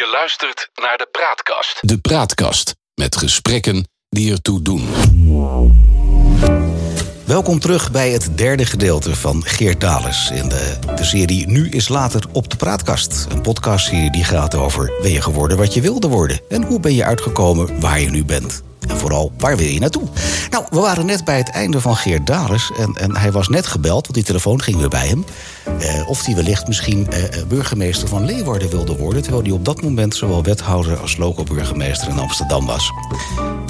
Je luistert naar de Praatkast. De Praatkast met gesprekken die ertoe doen. Welkom terug bij het derde gedeelte van Geert Dales in de, de serie Nu is Later op de Praatkast. Een podcastserie die gaat over ben je geworden wat je wilde worden en hoe ben je uitgekomen waar je nu bent. En vooral, waar wil je naartoe? Nou, we waren net bij het einde van Geert Dales. En, en hij was net gebeld, want die telefoon ging weer bij hem. Eh, of hij wellicht misschien eh, eh, burgemeester van Leeuwarden wilde worden. Terwijl hij op dat moment zowel wethouder als loco-burgemeester in Amsterdam was.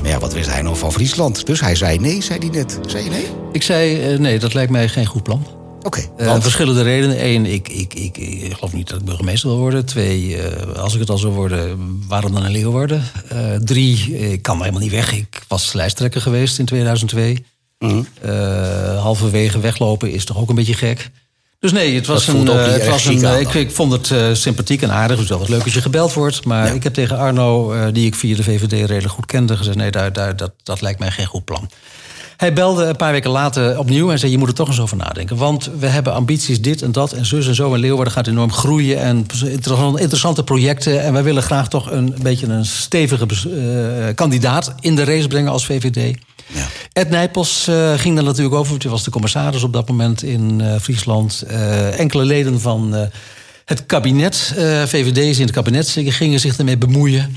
Maar ja, wat wist hij nou van Friesland? Dus hij zei nee, zei hij net. Zei je nee? Ik zei eh, nee, dat lijkt mij geen goed plan. Oké. Eh, verschillende redenen. Eén, ik, ik, ik, ik geloof niet dat ik burgemeester wil worden. Twee, eh, als ik het al zou worden, waarom dan in Leeuwarden? Eh drie, ik kan helemaal niet weg. Ik was lijsttrekker geweest in 2002. Mhm. Halverwege weglopen is toch ook een beetje gek. Dus nee, het was een. het was een aan ik, ik vond het sympathiek en aardig. Dus wel wat leuk als je gebeld wordt. Maar Ja. ik heb tegen Arno, die ik via de VVD redelijk goed kende, gezegd: nee, daar, daar, dat, dat lijkt mij geen goed plan. Hij belde een paar weken later opnieuw en zei: Je moet er toch eens over nadenken. Want we hebben ambities, dit en dat en zus en zo. En Leeuwarden gaat enorm groeien. En inter- interessante projecten. En wij willen graag toch een beetje een stevige eh, kandidaat in de race brengen als VVD. Ja. Ed Nijpels eh, ging er natuurlijk over. hij was de commissaris op dat moment in eh, Friesland. Enkele leden van het kabinet, VVD's in het kabinet, gingen zich ermee bemoeien.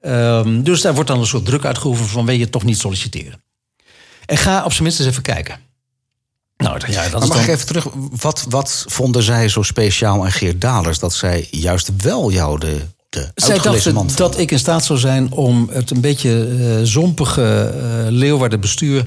Ehm, dus daar wordt dan een soort druk uitgeoefend van... wil je toch niet solliciteren? En ga op zijn minst eens even kijken. Nou, ja, dat Maar is mag dan... ik even terug? Wat, wat vonden zij zo speciaal aan Geert Dalers... dat zij juist wel jou de, de Zij uitgelezen man dachten dat ik in staat zou zijn om het een beetje eh, zompige eh Leeuwarden bestuur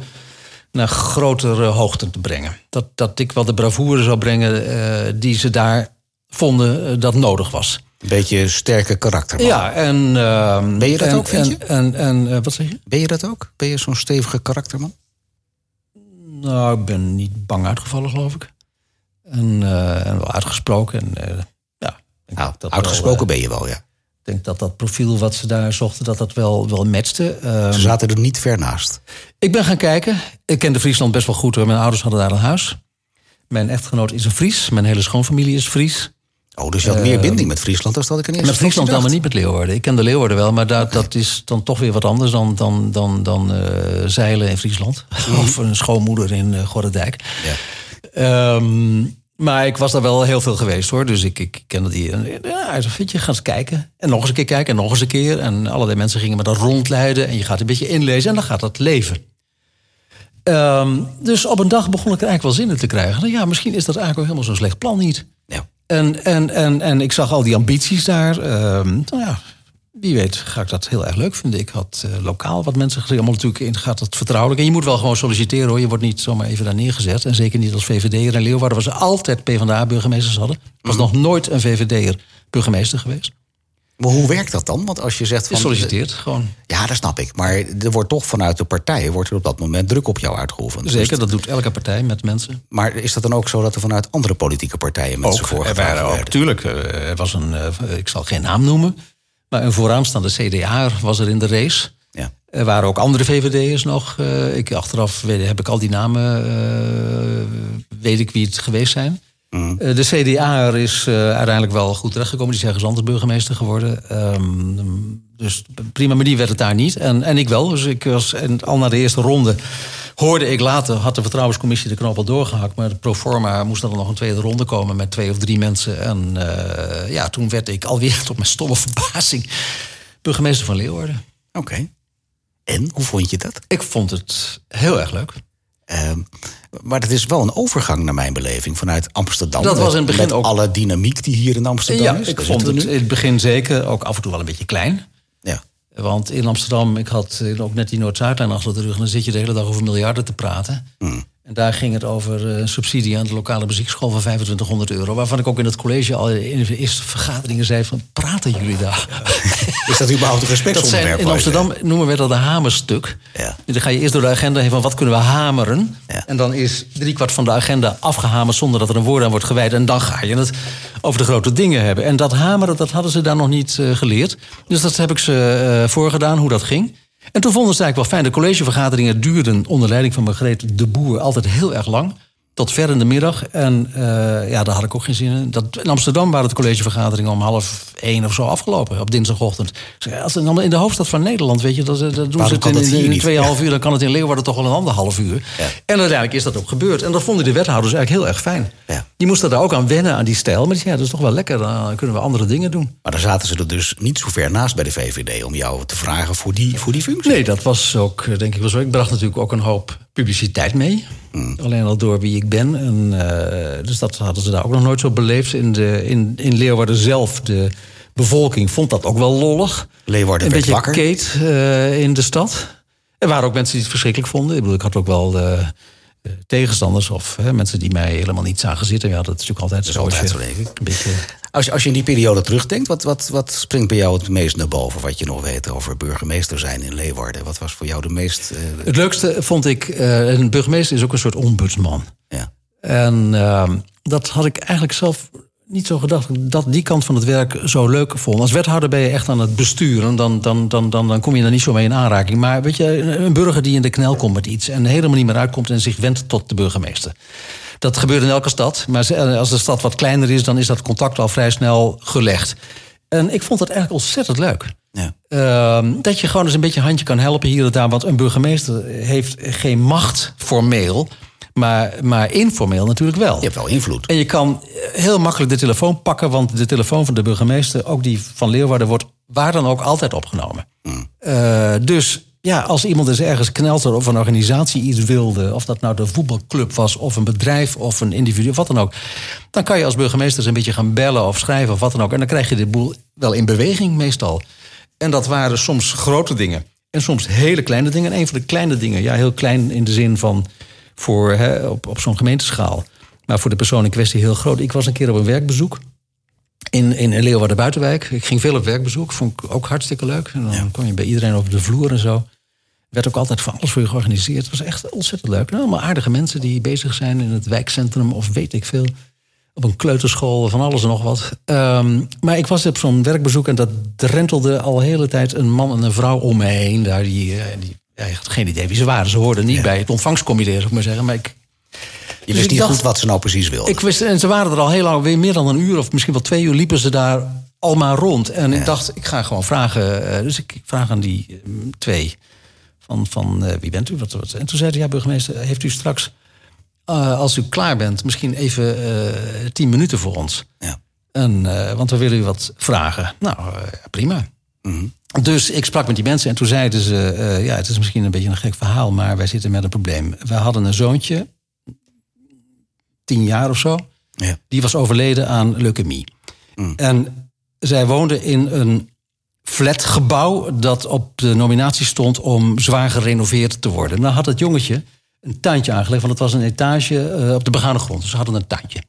naar grotere hoogte te brengen. Dat, dat ik wel de bravoure zou brengen eh, die ze daar vonden dat nodig was. Een beetje sterke karakter. Ja, en... ehm, Ben je dat en- ook, vind je? En, en, en wat zeg je? Ben je dat ook? Ben je zo'n stevige karakterman? Nou, ik ben niet bang uitgevallen, geloof ik. En, eh, en wel uitgesproken. En, eh, ja, Nou, dat uitgesproken wel, eh, ben je wel, ja. Ik denk dat dat profiel wat ze daar zochten, dat dat wel, wel matchte. Ehm, Ze zaten er niet ver naast. Ik ben gaan kijken. Ik kende Friesland best wel goed hoor. Mijn ouders hadden daar een huis. Mijn echtgenoot is een Fries. Mijn hele schoonfamilie is Fries. Oh, dus je had meer binding met Friesland dan dat ik in eerste Met Friesland wel, instantie maar niet met Leeuwarden. Ik ken de Leeuwarden wel, maar dat, dat is dan toch weer wat anders dan, dan, dan, dan eh, zeilen in Friesland. of een schoonmoeder in uh, Gorredijk. Ja. Ehm, maar ik was daar wel heel veel geweest hoor. Dus ik, ik kende die. en, Ja, ik zei, vind je, ga eens kijken. En nog eens een keer kijken en nog eens een keer. En allerlei mensen gingen me dat rondleiden. En je gaat een beetje inlezen en dan gaat dat leven. Ehm, dus op een dag begon ik er eigenlijk wel zin in te krijgen. Nou ja, misschien is dat eigenlijk ook helemaal zo'n slecht plan niet. Ja. En, en, en, en ik zag al die ambities daar. Ehm, nou ja, wie weet ga ik dat heel erg leuk vinden. Ik had eh, lokaal wat mensen gezien. Allemaal natuurlijk in gaat het vertrouwelijk. En je moet wel gewoon solliciteren hoor. Je wordt niet zomaar even daar neergezet. En zeker niet als VVD'er in Leeuwarden... waar ze altijd PvdA-burgemeesters hadden. Was nog nooit een VVD'er burgemeester geweest. Maar hoe werkt dat dan? Want als je zegt Je van... solliciteert gewoon. Ja, dat snap ik. Maar er wordt toch vanuit de partij wordt er op dat moment druk op jou uitgeoefend. Zeker, Dus- dat doet elke partij met mensen. maar is dat dan ook zo dat er vanuit andere politieke partijen mensen er voorgedragen waren ook, werden? tuurlijk, eh, er was een, eh, ik zal geen naam noemen... maar een vooraanstaande CDA was er in de race... Ja. Er waren ook andere VVD'ers nog. eh, ik, achteraf heb ik al die namen, eh, weet ik wie het geweest zijn. Mhm. Eh, de CDA is eh, uiteindelijk wel goed terechtgekomen. Die ergens anders burgemeester geworden. Ehm, dus prima, maar die werd het daar niet. En, en ik wel. Dus ik was en al na de eerste ronde hoorde ik later... had de vertrouwenscommissie de knop al doorgehakt... maar de proforma moest er dan nog een tweede ronde komen... met twee of drie mensen. En eh, ja, toen werd ik alweer tot mijn stomme verbazing... burgemeester van Leeuwarden. Oké. En, hoe vond je dat? Ik vond het heel erg leuk. Ehm, maar het is wel een overgang naar mijn beleving vanuit Amsterdam. Dat was in het begin met ook- alle dynamiek die hier in Amsterdam Ja, is. ik vond het in het begin zeker ook af en toe wel een beetje klein. Ja. Want in Amsterdam, ik had ook net die Noord-Zuidlijn achter de rug... en dan zit je de hele dag over miljarden te praten. Hmm. En daar ging het over eh, subsidie aan de lokale muziekschool van 2500 euro. Waarvan ik ook in het college al in de eerste vergaderingen zei van... praten jullie daar? Is dat überhaupt een gespreksonderwerp? in? Amsterdam noemen we dat een hamerstuk. Ja. Dan ga je eerst door de agenda heen van wat kunnen we hameren. Ja. En dan is driekwart van de agenda afgehamerd zonder dat er een woord aan wordt gewijd. En dan ga je het over de grote dingen hebben. En dat hameren, dat hadden ze daar nog niet eh, geleerd. Dus dat heb ik ze eh, voorgedaan, hoe dat ging. En toen vonden ze eigenlijk wel fijn. De collegevergaderingen duurden onder leiding van Margreet de Boer altijd heel erg lang. Tot ver in de middag. En uh, ja, daar had ik ook geen zin in. Dat, in Amsterdam waren het collegevergaderingen om half één of zo afgelopen. Op dinsdagochtend. Als het in de hoofdstad van Nederland, weet je, dat, dat doen ze het in, in, tweeënhalf uur. Dan kan het in Leeuwarden toch wel een anderhalf uur. Ja. En uiteindelijk is dat ook gebeurd. En dat vonden de wethouders eigenlijk heel erg fijn. Ja. Die moesten daar ook aan wennen, aan die stijl. Maar die ja, dat is toch wel lekker. Dan kunnen we andere dingen doen. Maar dan zaten ze er dus niet zo ver naast bij de VVD... om jou te vragen voor die, voor die functie. Nee, dat was ook, denk ik wel zo. Ik bracht natuurlijk ook een hoop publiciteit mee. Mm. Alleen al door wie ik ben. En, uh, dus dat hadden ze daar ook nog nooit zo beleefd. In, de, in, in Leeuwarden zelf, de bevolking vond dat ook wel lollig. Leeuwarden een beetje wakker. Kate uh, in de stad. Er waren ook mensen die het verschrikkelijk vonden. Ik bedoel, ik had ook wel uh, tegenstanders of mensen die mij helemaal niet zagen zitten. Ja, dat is natuurlijk altijd dat. Altijd zo. Een beetje... als, je, als je in die periode terugdenkt, wat, wat, wat springt bij jou het meest naar boven? Wat je nog weet over burgemeester zijn in Leeuwarden? Wat was voor jou de meest. Uh... Het leukste vond ik, uh, een burgemeester is ook een soort ombudsman. En uh, dat had ik eigenlijk zelf niet zo gedacht dat die kant van het werk zo leuk vond. Als wethouder ben je echt aan het besturen. Dan, dan, dan, dan, dan kom je er niet zo mee in aanraking. Maar weet je, een burger die in de knel komt met iets... en helemaal niet meer uitkomt en zich wendt tot de burgemeester. Dat gebeurt in elke stad. Maar als de stad wat kleiner is... dan is dat contact al vrij snel gelegd. En ik vond dat eigenlijk ontzettend leuk. Ja. Uh, dat je gewoon eens een beetje handje kan helpen hier en daar. Want een burgemeester heeft geen macht formeel... Maar, maar informeel natuurlijk wel. Je hebt wel invloed. En je kan heel makkelijk de telefoon pakken, want de telefoon van de burgemeester, ook die van Leeuwarden, wordt waar dan ook altijd opgenomen. Mm. Uh, dus ja, als iemand dus ergens knelt of een organisatie iets wilde, of dat nou de voetbalclub was, of een bedrijf, of een individu, of wat dan ook, dan kan je als burgemeester eens een beetje gaan bellen of schrijven of wat dan ook. En dan krijg je de boel wel in beweging meestal. En dat waren soms grote dingen. En soms hele kleine dingen. En een van de kleine dingen, ja, heel klein in de zin van voor, hè, op, op zo'n gemeenteschaal. Maar voor de persoon in kwestie heel groot. Ik was een keer op een werkbezoek in, in Leeuwarden Buitenwijk. Ik ging veel op werkbezoek, vond ik ook hartstikke leuk. En dan ja. kom je bij iedereen over de vloer en zo. Werd ook altijd van alles voor je georganiseerd. Het was echt ontzettend leuk. Nou, allemaal aardige mensen die bezig zijn in het wijkcentrum of weet ik veel. Op een kleuterschool, van alles en nog wat. Um, maar ik was op zo'n werkbezoek en dat rentelde al de hele tijd een man en een vrouw om me heen. Daar die, die ja, ik had geen idee wie ze waren. Ze hoorden niet ja. bij het ontvangstcomité, zou ik maar zeggen. Maar ik, je wist dus niet dacht, goed wat ze nou precies wilden. Ik wist, en ze waren er al heel lang, weer meer dan een uur of misschien wel twee uur liepen ze daar al maar rond. En ja. ik dacht, ik ga gewoon vragen. Uh, dus ik, ik, vraag aan die uh, twee van, van uh, wie bent u? Wat, wat? En toen zei hij, ja burgemeester, heeft u straks, uh, als u klaar bent, misschien even uh, tien minuten voor ons. Ja. En, want we willen u wat vragen. Nou, prima. Mm -hmm. Dus ik sprak met die mensen en toen zeiden ze... Uh, ja, het is misschien een beetje een gek verhaal... maar wij zitten met een probleem. We hadden een zoontje, tien jaar of zo... Ja. die was overleden aan leukemie. Mm. En zij woonde in een flatgebouw... dat op de nominatie stond om zwaar gerenoveerd te worden. Nou had het jongetje een tuintje aangelegd... want het was een etage uh, op de begane grond. Dus ze hadden een tuintje.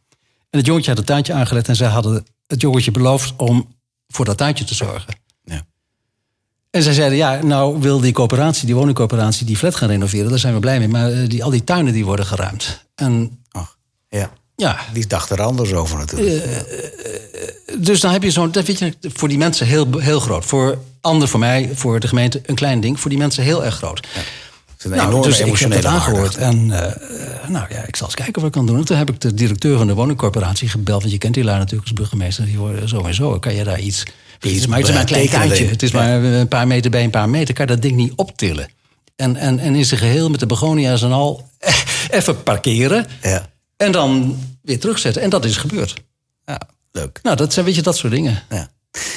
En het jongetje had een tuintje aangelegd... en zij hadden het jongetje beloofd om voor dat tuintje te zorgen. En zij zeiden, ja, nou wil die coöperatie, die woningcoöperatie, die flat gaan renoveren. Daar zijn we blij mee. Maar uh, die, al die tuinen die worden geruimd. En Ach, ja. ja. Die dacht er anders over natuurlijk. Uh, uh, dus dan heb je zo'n, dat weet je, voor die mensen heel, heel groot. Voor anderen, voor mij, voor de gemeente een klein ding. Voor die mensen heel erg groot. Ja. Een nou, dus ik heb dat aangehoord. En nou ja, ik zal eens kijken wat ik kan doen. En toen heb ik de directeur van de woningcorporatie gebeld. Want je kent die lui natuurlijk als burgemeester. Die worden zo en zo. Kan je daar iets... Het is maar, het is maar een klein tuintje. Het is maar een paar meter bij een paar meter. Kan je dat ding niet optillen. En, en, en in zijn geheel met de begonia's en al even parkeren. Ja. En dan weer terugzetten. En dat is gebeurd. Ja, leuk. Nou, dat zijn weet je, dat soort dingen. Ja.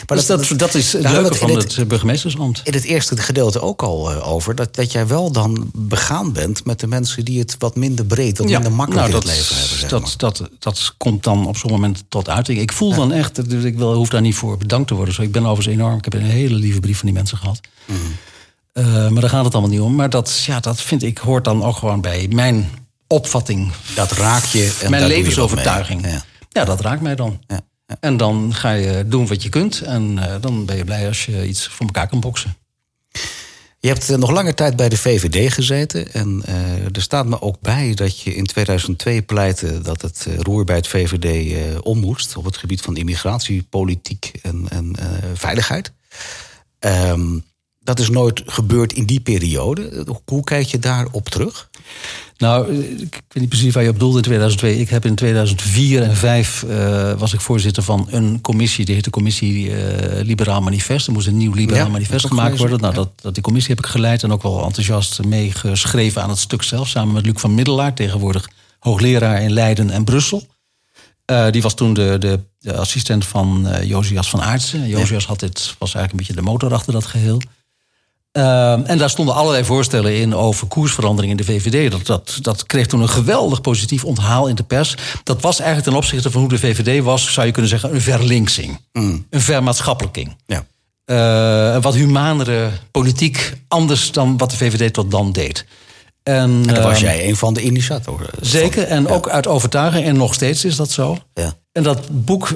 Maar dus dat, dat, dat is het leuke van het, het burgemeestersambt. In het eerste gedeelte ook al uh, over. Dat, dat jij wel dan begaan bent met de mensen die het wat minder breed, wat ja, minder makkelijk nou, in het leven hebben. Zeg dat, maar. dat, dat komt dan op zo'n moment tot uiting. Ik voel ja. dan echt, dus ik wil, hoef daar niet voor bedankt te worden. Zo, ik ben overigens enorm. Ik heb een hele lieve brief van die mensen gehad. Mm. Uh, maar daar gaat het allemaal niet om. Maar dat, ja, dat vind ik hoort dan ook gewoon bij mijn opvatting. Dat raak je. En mijn je levensovertuiging. Ja. ja, dat raakt mij dan. Ja. En dan ga je doen wat je kunt. En uh, dan ben je blij als je iets voor elkaar kan boksen. Je hebt uh, nog lange tijd bij de VVD gezeten. En uh, er staat me ook bij dat je in 2002 pleitte dat het roer bij het VVD om moest. Op het gebied van immigratiepolitiek en, en veiligheid. Um, dat is nooit gebeurd in die periode. Hoe kijk je daarop terug? Nou, ik weet niet precies waar je op doelde in 2002. Ik heb in 2004 en 2005 uh, was ik voorzitter van een commissie. Die heette Commissie uh, Liberaal Manifest. Er moest een nieuw Liberaal ja, Manifest gemaakt worden. Nou, dat, dat, die commissie heb ik geleid en ook wel enthousiast meegeschreven aan het stuk zelf. Samen met Luc van Middelaar, tegenwoordig hoogleraar in Leiden en Brussel. Uh, die was toen de, de, de assistent van Josias van Aartsen. Josias had dit, was eigenlijk een beetje de motor achter dat geheel. Uh, en daar stonden allerlei voorstellen in over koersverandering in de VVD. Dat, dat, dat kreeg toen een geweldig positief onthaal in de pers. Dat was eigenlijk ten opzichte van hoe de VVD was, zou je kunnen zeggen, een verlinksing. Mm. Een vermaatschappelijking. Ja. Uh, een wat humanere politiek, anders dan wat de VVD tot dan deed. En, en daar was jij een van de initiatoren. Zeker, en ook uit overtuiging, en nog steeds is dat zo. Ja. En dat boek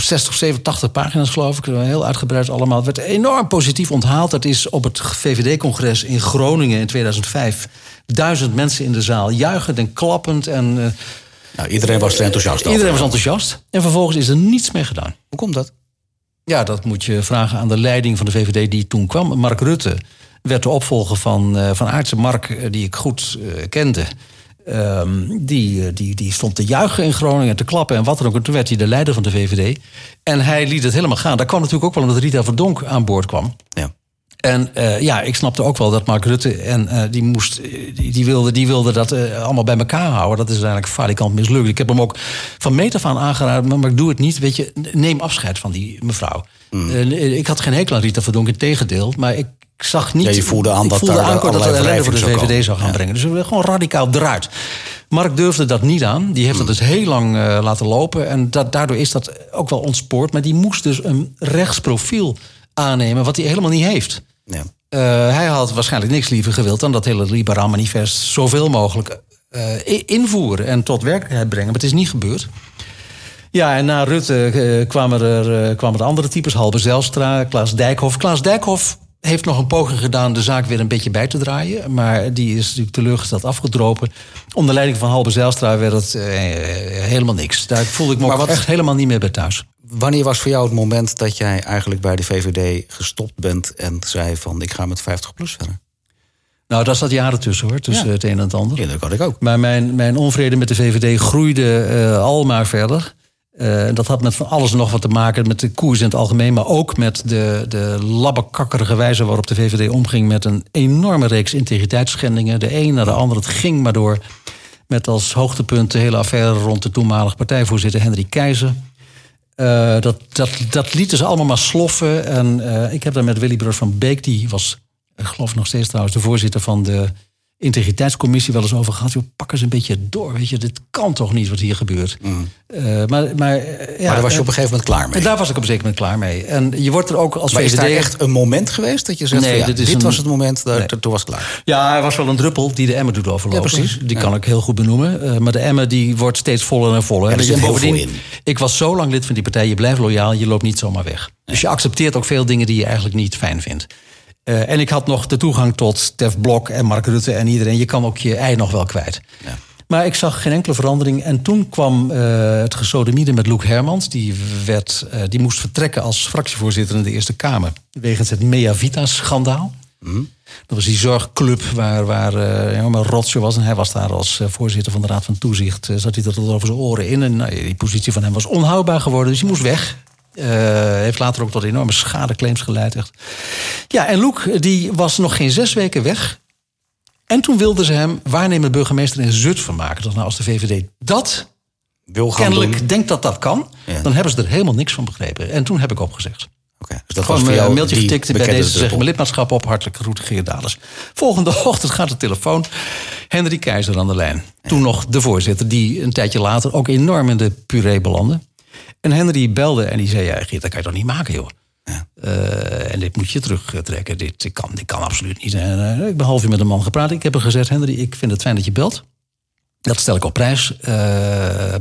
60, 87 pagina's geloof ik, heel uitgebreid allemaal. Het werd enorm positief onthaald. Dat is op het VVD-congres in Groningen in 2005. Duizend mensen in de zaal, juichend en klappend. En, uh, nou, iedereen was er enthousiast over. Iedereen was enthousiast. En vervolgens is er niets mee gedaan. Hoe komt dat? Ja, dat moet je vragen aan de leiding van de VVD die toen kwam. Mark Rutte werd de opvolger van, uh, van Aartse Mark, eh, die ik goed uh, kende. Um, die, die, die stond te juichen in Groningen, te klappen en wat dan ook. En toen werd hij de leider van de VVD. En hij liet het helemaal gaan. Daar kwam natuurlijk ook wel omdat Rita Verdonk aan boord kwam. Ja. En uh, ja, ik snapte ook wel dat Mark Rutte en uh, die moest, die, die, wilde, die wilde dat uh, allemaal bij elkaar houden. Dat is uiteindelijk falikant mislukt. Ik heb hem ook van meet af aan aangeraden, maar ik doe het niet. Weet je, neem afscheid van die mevrouw. Mm. ik had geen hekel aan Rita Verdonk, in tegendeel. Maar ik ik zag niet. Ja, je voelde aan dat voelde aan dat ellende voor de VVD zou gaan brengen. Dus we gewoon radicaal eruit. Mark durfde dat niet aan. Die heeft dat dus heel lang uh, laten lopen. En dat, daardoor is dat ook wel ontspoord. Maar die moest dus een rechtsprofiel aannemen, wat hij helemaal niet heeft. Ja. Uh, hij had waarschijnlijk niks liever gewild dan dat hele liberaal manifest zoveel mogelijk uh, invoeren en tot werkelijkheid brengen. Maar het is niet gebeurd. Ja, en na Rutte kwamen er, kwamen er andere types. Halbe Zelstra, Klaas Dijkhoff. Klaas Dijkhoff heeft nog een poging gedaan de zaak weer een beetje bij te draaien. Maar die is natuurlijk teleurgesteld afgedropen. Onder leiding van Halbe Zijlstra werd het eh, helemaal niks. Daar voelde ik me ook echt helemaal niet meer bij thuis. Wanneer was voor jou het moment dat jij eigenlijk bij de VVD gestopt bent... en zei van ik ga met 50 plus verder? Nou, daar zat jaren tussen hoor, tussen het een en het ander. Ja, dat had ik ook. Maar mijn, mijn onvrede met de VVD groeide uh, al maar verder. Uh, dat had met van alles nog wat te maken met de koers in het algemeen, maar ook met de, de labbekakkerige wijze waarop de VVD omging met een enorme reeks integriteitsschendingen. De een naar de ander, het ging maar door. Met als hoogtepunt de hele affaire rond de toenmalige partijvoorzitter Henry Keizer. Uh, dat, dat, dat lieten ze allemaal maar sloffen. En uh, ik heb daar met Willy Broers van Beek, die was, ik geloof nog steeds trouwens, de voorzitter van de integriteitscommissie wel eens over gehad. Joh, pak eens een beetje door. Weet je, dit kan toch niet wat hier gebeurt. Mm. Uh, maar, maar, uh, ja, maar daar was je op een gegeven moment klaar mee. Daar was ik op een zeker moment klaar mee. En je wordt er ook als maar VVD... is daar echt een moment geweest dat je zegt... Nee, ja, dit, dit was het moment, dat, nee. toen was het klaar. Ja, er was wel een druppel die de emmer doet overlopen. Ja, precies. Die kan ik heel goed benoemen. Uh, maar de emmer die wordt steeds voller en voller. Ja, en bovendien, ik was zo lang lid van die partij. Je blijft loyaal, je loopt niet zomaar weg. Dus je accepteert ook veel dingen die je eigenlijk niet fijn vindt. Uh, en ik had nog de toegang tot Stef Blok en Mark Rutte en iedereen. Je kan ook je ei nog wel kwijt. Ja. Maar ik zag geen enkele verandering. En toen kwam uh, het gesodemiede met Loek Hermans. Die, werd, uh, die moest vertrekken als fractievoorzitter in de Eerste Kamer. Wegens het Mea Vita-schandaal. Mm. Dat was die zorgclub waar, waar uh, was. En hij was daar als voorzitter van de Raad van Toezicht. zat hij er tot over zijn oren in. En nou, die positie van hem was onhoudbaar geworden. Dus hij moest weg. Uh, heeft later ook tot enorme schadeclaims geleid. Echt. Ja, en Loek die was nog geen zes weken weg. En toen wilden ze hem waarnemend burgemeester in Zutphen maken. Dat nou, als de VVD dat Wil gaan kennelijk doen. denkt dat dat kan... Ja. dan hebben ze er helemaal niks van begrepen. En toen heb ik opgezegd. Okay, dus dat Gewoon was een mailtje getikt bij deze zeggen mijn lidmaatschap op. Hartelijk groet, Geert. Volgende ochtend gaat de telefoon. Henry Keizer aan de lijn. Ja. Toen nog de voorzitter, die een tijdje later ook enorm in de puree belandde. En Henry belde en die zei: Ja, Geert, dat kan je toch niet maken, joh. Ja. Uh, en dit moet je terugtrekken. Dit, kan, dit kan absoluut niet. En, uh, ik ben half uur met een man gepraat. Ik heb hem gezegd: Henry, ik vind het fijn dat je belt. Dat stel ik op prijs. Uh,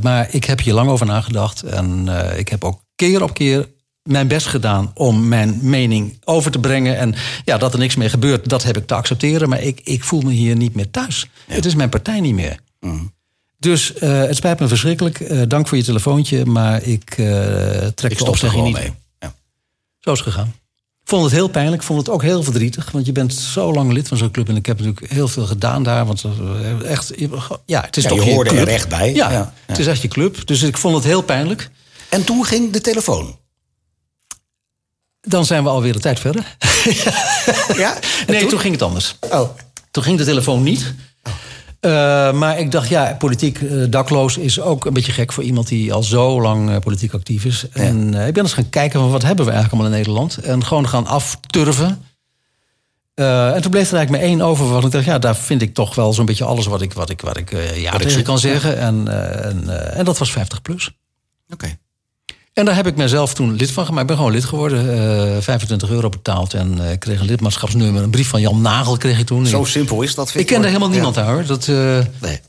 maar ik heb hier lang over nagedacht. En ik heb ook keer op keer mijn best gedaan om mijn mening over te brengen. En ja, dat er niks mee gebeurt, dat heb ik te accepteren. Maar ik, ik voel me hier niet meer thuis. Ja. Het is mijn partij niet meer. Mm. Dus uh, het spijt me verschrikkelijk. Uh, dank voor je telefoontje, maar ik uh, trek ik de opzegging niet. Mee. Ja. Zo is het gegaan. vond het heel pijnlijk, vond het ook heel verdrietig. Want je bent zo lang lid van zo'n club. En ik heb natuurlijk heel veel gedaan daar. Want eh, echt, ja, het is Ja, toch je hoorde club. er echt bij. Ja, Ja, het is echt je club. Dus ik vond het heel pijnlijk. En toen ging de telefoon. Dan zijn we alweer de tijd verder. Ja? Nee, toen? ging het anders. Oh. Toen ging de telefoon niet. Eh, maar ik dacht, ja, politiek eh, dakloos is ook een beetje gek voor iemand die al zo lang eh, politiek actief is. En ik ben eens gaan kijken van wat hebben we eigenlijk allemaal in Nederland. En gewoon gaan afturven. En toen bleef er eigenlijk maar één over. Want ik dacht, ja, daar vind ik toch wel zo'n beetje alles wat ik, wat ik, wat ik ja tegen kan zeggen. En, en, en dat was 50 plus. Oké. En daar heb ik mezelf toen lid van gemaakt. Ik ben gewoon lid geworden. eh 25 euro betaald en eh, ik kreeg een lidmaatschapsnummer. Een brief van Jan Nagel kreeg ik toen. Zo Ik- simpel is dat, ik Victor. kende helemaal niemand Ja. daar hoor. Dat, eh,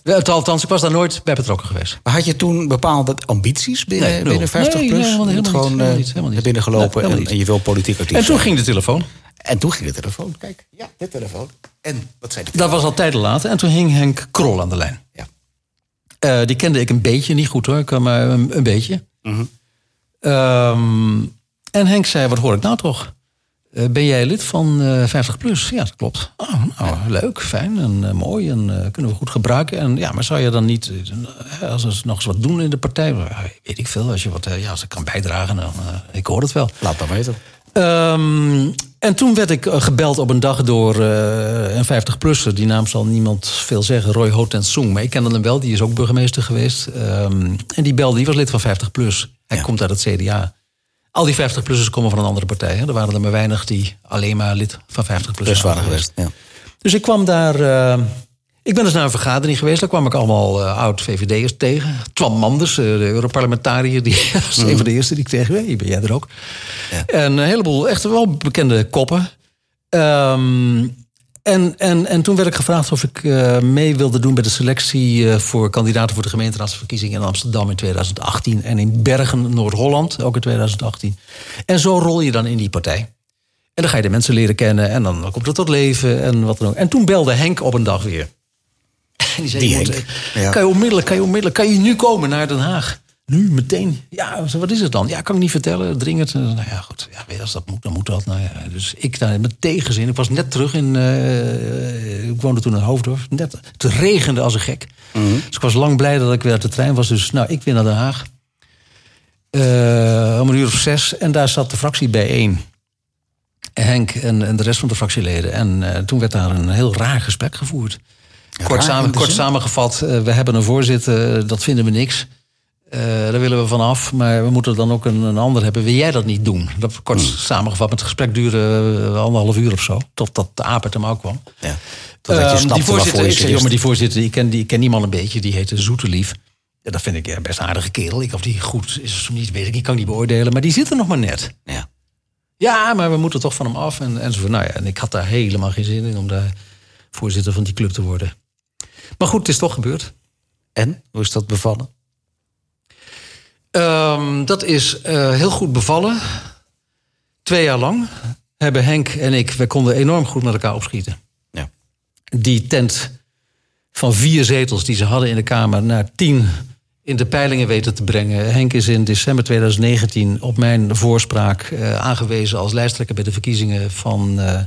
Nee. Althans, ik was daar nooit bij betrokken geweest. Maar had je toen bepaalde ambities binnen, Nee, binnen 50 Nee, plus? nee, helemaal helemaal niet, gewoon helemaal eh, niet, helemaal niet. naar binnen gelopen Nee, helemaal en, je wil politiek actief En toen ging de telefoon. En toen ging de telefoon. Kijk, ja, de telefoon. En wat zei de Dat was al tijden later. En toen hing Henk Krol aan de lijn. Ja. Eh, die kende ik een beetje, niet goed hoor, ik- maar een, een beetje. Mhm. Ehm, en Henk zei, wat hoor ik nou toch? Eh, ben jij lid van eh 50 plus? Ja, dat klopt. Oh, nou, leuk, fijn en eh, mooi en kunnen we goed gebruiken. En ja, maar zou je dan niet, als we nog eens wat doen in de partij? Weet ik veel, als je wat, ja, als ik kan bijdragen, dan, ik hoor het wel. Laat maar weten. Ehm, en toen werd ik eh, gebeld op een dag door eh, een 50-plusser. Die naam zal niemand veel zeggen, Roy Hotensung. Maar ik kende hem wel, die is ook burgemeester geweest. Ehm, en die belde, die was lid van 50PLUS. Hij Ja. komt uit het CDA. Al die 50-plussers komen van een andere partij. Hè. Er waren er maar weinig die alleen maar lid van 50PLUS Plus waren geweest. Ja. dus ik kwam daar. eh, ik ben dus naar een vergadering geweest. Daar kwam ik allemaal eh, oud-VVD'ers tegen. Twan Manders, eh, de Europarlementariër. Die was een van de eerste die ik tegen ben. Hier ben jij er ook. Ja. En een heleboel echt wel bekende koppen. Ehm, en, en, en toen werd ik gevraagd of ik eh, mee wilde doen bij de selectie voor kandidaten voor de gemeenteraadsverkiezingen in Amsterdam in 2018 en in Bergen, Noord-Holland, ook in 2018. En zo rol je dan in die partij. En dan ga je de mensen leren kennen en dan komt het tot leven en wat dan ook. En toen belde Henk op een dag weer. En die zei, Die moet, eh, ja. kan, je onmiddellijk, kan je onmiddellijk, kan je nu komen naar Den Haag? Nu, meteen. Ja, wat is het dan? Ja, kan ik niet vertellen, dringend. Nou ja, goed. Ja, weet je, als dat moet, dan moet dat. Nou ja, dus ik daar met tegenzin. Ik was net terug in... eh, ik woonde toen in Hoofddorp. Net, het regende als een gek. Dus ik was lang blij dat ik weer uit de trein was. Dus nou, ik weer naar Den Haag. Eh, om een uur of zes. En daar zat de fractie bijeen. Henk en, en de rest van de fractieleden. En eh, toen werd daar een heel raar gesprek gevoerd. Kort, samen, kort samengevat, eh, we hebben een voorzitter, eh, dat vinden we niks. Eh, daar willen we vanaf, maar we moeten dan ook een, een ander hebben. Wil jij dat niet doen? Dat kort Hmm. samengevat, het gesprek duurde anderhalf uur of zo. Totdat de aap hem ook kwam. Ja. Totdat je Ehm, die voorzitter, je ik zei, wist. die voorzitter, ik ken, die, ik ken die man een beetje, die heette Zoetelief. Ja, dat vind ik ja, best een aardige kerel. Ik, of die goed is of niet, weet ik, ik kan niet beoordelen. Maar die zit er nog maar net. Ja. Ja, maar we moeten toch van hem af. En, enzovoort. Nou ja, en ik had daar helemaal geen zin in om daar voorzitter van die club te worden. Maar goed, het is toch gebeurd. En? Hoe is dat bevallen? Ehm, dat is eh, heel goed bevallen. Twee jaar lang hebben Henk en ik, we konden enorm goed met elkaar opschieten. Ja. Die tent van vier zetels die ze hadden in de Kamer naar tien in de peilingen weten te brengen. Henk is in december 2019 op mijn voorspraak eh, aangewezen als lijsttrekker bij de verkiezingen van eh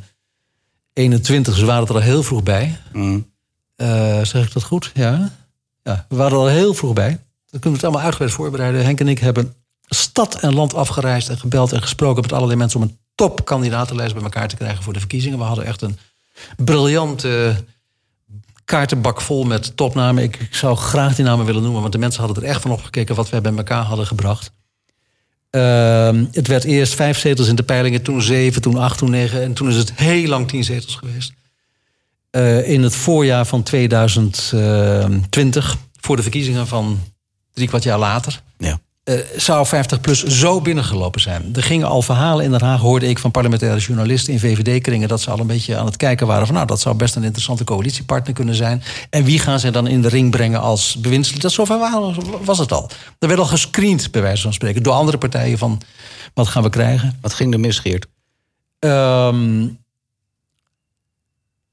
21. Ze waren er al heel vroeg bij. Mm. Eh, zeg ik dat goed? Ja. ja. We waren al heel vroeg bij. Dan kunnen we het allemaal uitgebreid voorbereiden. Henk en ik hebben stad en land afgereisd en gebeld en gesproken met allerlei mensen om een topkandidatenlijst bij elkaar te krijgen voor de verkiezingen. We hadden echt een briljante kaartenbak vol met topnamen. Ik, ik zou graag die namen willen noemen, want de mensen hadden er echt van opgekeken wat wij bij elkaar hadden gebracht. Ehm, het werd eerst vijf zetels in de peilingen, toen zeven, toen acht, toen negen. En toen is het heel lang tien zetels geweest. Eh, in het voorjaar van 2020, voor de verkiezingen van drie kwart jaar later, Ja. eh, zou 50PLUS zo binnengelopen zijn. Er gingen al verhalen in Den Haag, hoorde ik van parlementaire journalisten in VVD-kringen, dat ze al een beetje aan het kijken waren van, nou, dat zou best een interessante coalitiepartner kunnen zijn. En wie gaan ze dan in de ring brengen als bewindslied? Dat zover was het al. Er werd al gescreend, bij wijze van spreken, door andere partijen van, wat gaan we krijgen? Wat ging er mis, Geert? Ehm,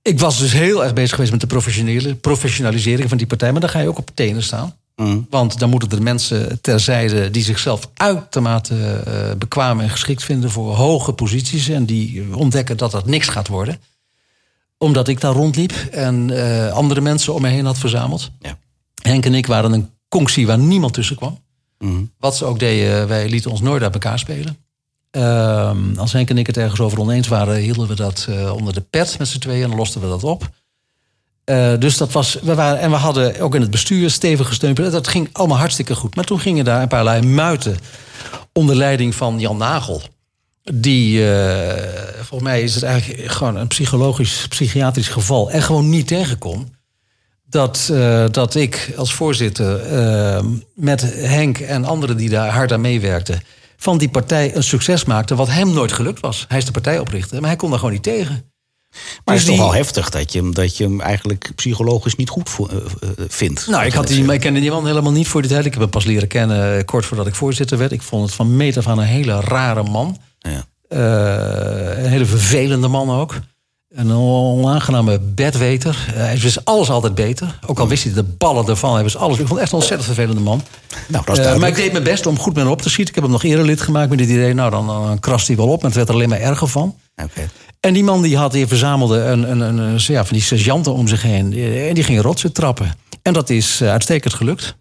ik was dus heel erg bezig geweest met de professionele professionalisering van die partij. Maar dan ga je ook op tenen staan. Mm. Want dan moeten er mensen terzijde die zichzelf uitermate uh, bekwaam en geschikt vinden voor hoge posities. En die ontdekken dat dat niks gaat worden. Omdat ik daar rondliep en uh, andere mensen om me heen had verzameld. Ja. Henk en ik waren een conctie waar niemand tussen kwam. Mm. Wat ze ook deden, wij lieten ons nooit uit elkaar spelen. Uh, als Henk en ik het ergens over oneens waren, hielden we dat uh, onder de pet met z'n tweeën en losten we dat op. Uh, dus dat was, we waren, en we hadden ook in het bestuur stevige steunpunten. Dat ging allemaal hartstikke goed. Maar toen gingen daar een paar lui muiten onder leiding van Jan Nagel. Die, uh, volgens mij is het eigenlijk gewoon een psychologisch, psychiatrisch geval. En gewoon niet tegen kon. Dat, dat ik als voorzitter met Henk en anderen die daar hard aan meewerkten van die partij een succes maakte, wat hem nooit gelukt was. Hij is de partij oprichter, maar hij kon daar gewoon niet tegen. Maar Dus het is toch wel heftig dat je, hem, dat je hem eigenlijk psychologisch niet goed vo- eh, eh, vindt. Nou, ik, had die, ik kende die man helemaal niet voor die tijd. Ik heb hem pas leren kennen eh, kort voordat ik voorzitter werd. Ik vond het van meet af aan een hele rare man. Ja. Eh, een hele vervelende man ook. Een onaangename bedweter. Eh, hij wist alles altijd beter. Ook al wist hij de ballen ervan. Hij wist alles. Ik vond het echt een ontzettend vervelende man. Nou, dat is Eh, maar ik deed mijn best om goed met hem op te schieten. Ik heb hem nog eerder lid gemaakt met het idee... nou, dan, dan krast hij wel op. En het werd er alleen maar erger van. En die man die had, die verzamelde een, een, een, een- ja, van die sergeanten om zich heen. En die gingen rotsen trappen. En dat is eh, uitstekend gelukt.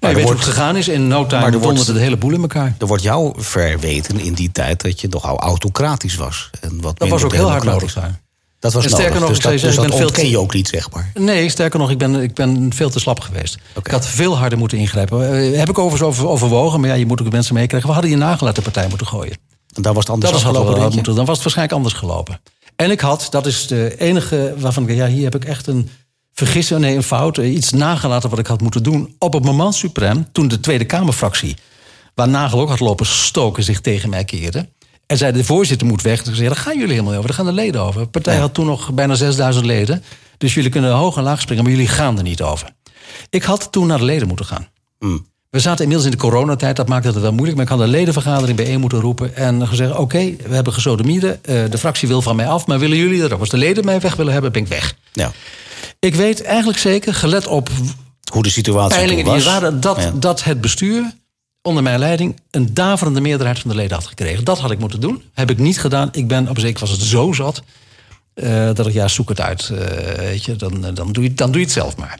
Maar je weet wordt- hoe het gegaan is. In no time maar er wordt- donderde de hele boel in elkaar. Er wordt jou verweten in die tijd dat je nogal autocratisch was. En wat Dat was ook heel hard nodig daar. Dat was nodig. sterker nog, dus dat, dus zeggen, ik ben veel ontken te- je ook niet, zeg maar. Nee, sterker nog, ik ben, ik ben veel te slap geweest. Ik had veel harder moeten ingrijpen. Eh, heb ik overigens over, overwogen, maar ja, je moet ook de mensen meekrijgen. We hadden je nagel uit de partij moeten gooien. En daar was het anders Dat was je? moeten, dan was het waarschijnlijk anders gelopen. En ik had, dat is de enige waarvan ik, ja, hier heb ik echt een vergissing, nee, een fout, eh, iets nagelaten wat ik had moeten doen. Op het moment suprem, toen de Tweede Kamerfractie, waar Nagel ook had lopen stoken, zich tegen mij keerde. En zei, de voorzitter moet weg. Toen zei, daar gaan jullie helemaal over, daar gaan de leden over. De partij had toen nog bijna 6000 leden. Dus jullie kunnen hoog en laag springen, maar jullie gaan er niet over. Ik had toen naar de leden moeten gaan. Hmm. We zaten inmiddels in de coronatijd, dat maakte het wel moeilijk. Maar ik had een ledenvergadering bijeen moeten roepen. En gezegd, oké, we hebben gesodemieden. eh, de fractie wil van mij af, maar willen jullie er ook? Als de leden mij weg willen hebben, ben ik weg. Ja. Ik weet eigenlijk zeker, gelet op Hoe de situatie peilingen die was. er waren... Dat, Ja. dat het bestuur onder mijn leiding een daverende meerderheid van de leden had gekregen. Dat had ik moeten doen. Heb ik niet gedaan. Ik ben, op zeker was het zo zat... eh, dat ik, ja, zoek het uit. eh, weet je, dan, eh, dan, doe je, dan doe je het zelf maar.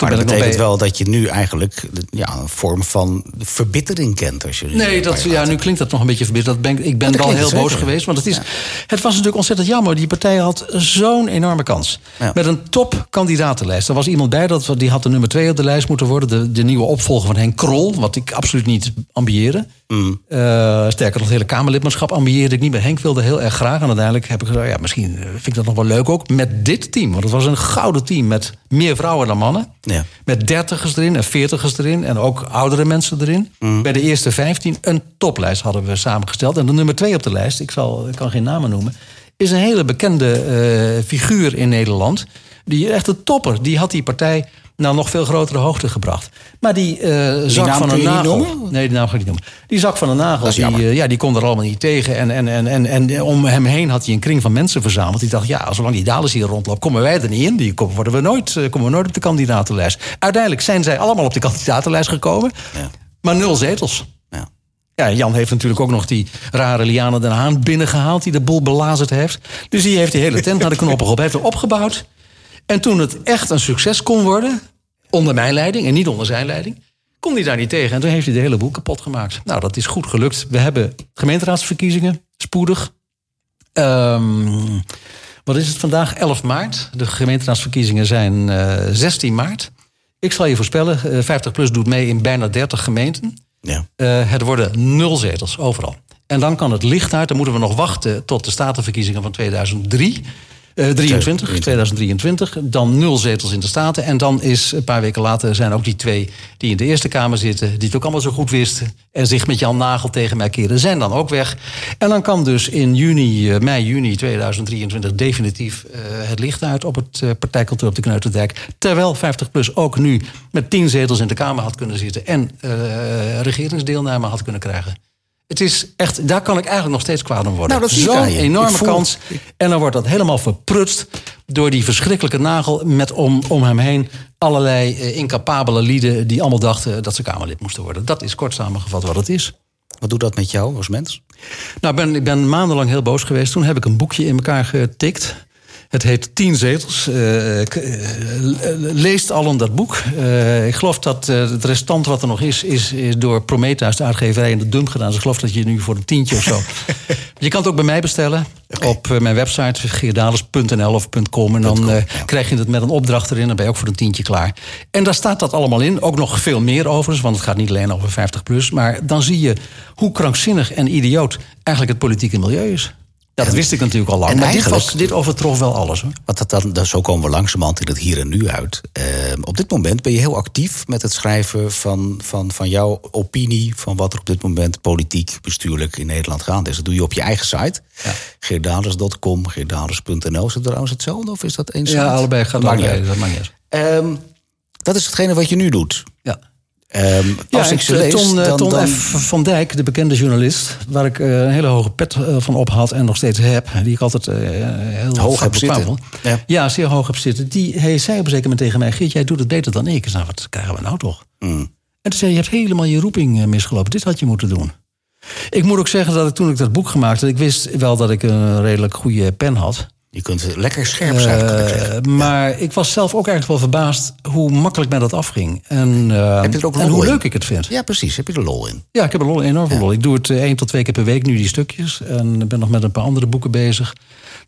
Maar dat betekent bij- wel dat je nu eigenlijk ja, een vorm van verbittering kent. Als je Nee, dat, ja, nu klinkt dat nog een beetje verbitterd. Dat ben, ik- ben wel heel boos geweest. Want het, is, het was natuurlijk ontzettend jammer. Die partij had zo'n enorme kans. Ja. Met een topkandidatenlijst. Er was iemand bij, dat, die had de nummer twee op de lijst moeten worden. De, de nieuwe opvolger van Henk Krol. Wat ik absoluut niet ambieerde. Mm. Eh, sterker nog, het hele Kamerlidmaatschap ambieerde ik niet. Maar Henk wilde heel erg graag. En uiteindelijk heb ik gezegd, ja, misschien vind ik dat nog wel leuk ook. Met dit team. Want het was een gouden team. Met meer vrouwen dan mannen. Ja. Met dertigers erin en veertigers erin. En ook oudere mensen erin. Mm. Bij de eerste 15 een toplijst hadden we samengesteld. En de nummer twee op de lijst, ik, zal, ik kan geen namen noemen... is een hele bekende eh, figuur in Nederland. Die echt een topper. Die had die partij naar nog veel grotere hoogte gebracht. Maar die eh, zak van een nagel... Nee, die naam ga ik niet noemen. Die zak van een nagel, die, eh, ja, die kon er allemaal niet tegen. En, en, en, en, en om hem heen had hij een kring van mensen verzameld. Die dacht, ja, zolang die Dalis hier rondloopt, komen wij er niet in. Die komen, worden we nooit, eh, komen we nooit op de kandidatenlijst. Uiteindelijk zijn zij allemaal op de kandidatenlijst gekomen. Ja. Maar nul zetels. Ja. Ja, Jan heeft natuurlijk ook nog die rare Liane den Haan binnengehaald... die de boel belazerd heeft. Dus die heeft die hele tent naar de knoppen. Hij heeft er opgebouwd. En toen het echt een succes kon worden... onder mijn leiding en niet onder zijn leiding... kon hij daar niet tegen. En toen heeft hij de hele boel kapot gemaakt. Nou, dat is goed gelukt. We hebben gemeenteraadsverkiezingen, spoedig. Ehm, wat is het vandaag? 11 maart. De gemeenteraadsverkiezingen zijn eh 16 maart. Ik zal je voorspellen, eh, 50PLUS doet mee in bijna 30 gemeenten. Ja. Eh, het worden nul zetels overal. En dan kan het licht uit. Dan moeten we nog wachten tot de statenverkiezingen van 2003. Eh 23, 2023. Dan nul zetels in de Staten. En dan is een paar weken later zijn ook die twee die in de Eerste Kamer zitten... die het ook allemaal zo goed wisten... en zich met Jan Nagel tegen mij keren, zijn dan ook weg. En dan kan dus in juni, eh, mei, juni 2023... definitief eh, het licht uit op het eh, partijkantoor op de Kneuterdijk. Terwijl 50PLUS ook nu met tien zetels in de Kamer had kunnen zitten... en eh, regeringsdeelname had kunnen krijgen. Het is echt, daar kan ik eigenlijk nog steeds kwaad om worden. Nou, dat Zo'n enorme voel- kans. En dan wordt dat helemaal verprutst door die verschrikkelijke nagel met om, om hem heen allerlei eh, incapabele lieden die allemaal dachten dat ze Kamerlid moesten worden. Dat is kort samengevat wat het is. Wat doet dat met jou als mens? Nou, ben, ik ben maandenlang heel boos geweest. Toen heb ik een boekje in elkaar getikt. Het heet Tien Zetels. Eh, leest allen dat boek. Eh, ik geloof dat het restant wat er nog is, is, is door Prometheus, de uitgeverij, in de dump gedaan. Dus ik geloof dat je nu voor een tientje of zo. je kan het ook bij mij bestellen. Op mijn website, geerdales.nl of .com. En dan krijg je het met een opdracht erin. Dan ben je ook voor een tientje klaar. En daar staat dat allemaal in. Ook nog veel meer overigens, want het gaat niet alleen over 50 plus. Maar dan zie je hoe krankzinnig en idioot eigenlijk het politieke milieu is. Dat wist ik natuurlijk al lang. en Maar dit, was, dit overtrof wel alles. Hoor. Want dat dan, zo komen we langzamerhand in het hier en nu uit. Eh, op dit moment ben je heel actief met het schrijven van, van, van jouw opinie... van wat er op dit moment politiek, bestuurlijk in Nederland gaande is. Dat doe je op je eigen site. Ja. Geerdales.com, geerdales.nl. Is het trouwens hetzelfde of is dat één site? Ja, allebei gaat allebei, dat niet uit. Ehm, dat is hetgene wat je nu doet. Ja. Ehm, als Ja, ik ze lees, Ton, eh, dan... Ton dan F. van Dijk, de bekende journalist... waar ik eh, een hele hoge pet eh, van op had en nog steeds heb... die ik altijd eh, heel Hoog heb zitten. Ja. Ja. zeer hoog heb zitten. Die, hij zei op een zeker moment tegen mij... Geert, jij doet het beter dan ik. Ik zei, nou, wat krijgen we nou toch? Mm. En toen zei je hebt helemaal je roeping eh, misgelopen. Dit had je moeten doen. Ik moet ook zeggen dat ik toen ik dat boek gemaakt had... ik wist wel dat ik een redelijk goede pen had... Je kunt lekker scherp zijn, kan ik Eh, maar ik was zelf ook eigenlijk wel verbaasd hoe makkelijk mij dat afging. En, eh, Heb je er ook en hoe in? leuk ik het vind. Ja, precies. Heb je er lol in? Ja, ik heb er lol, enorm veel lol. Ik doe het eh, één tot twee keer per week nu, die stukjes. En ben nog met een paar andere boeken bezig.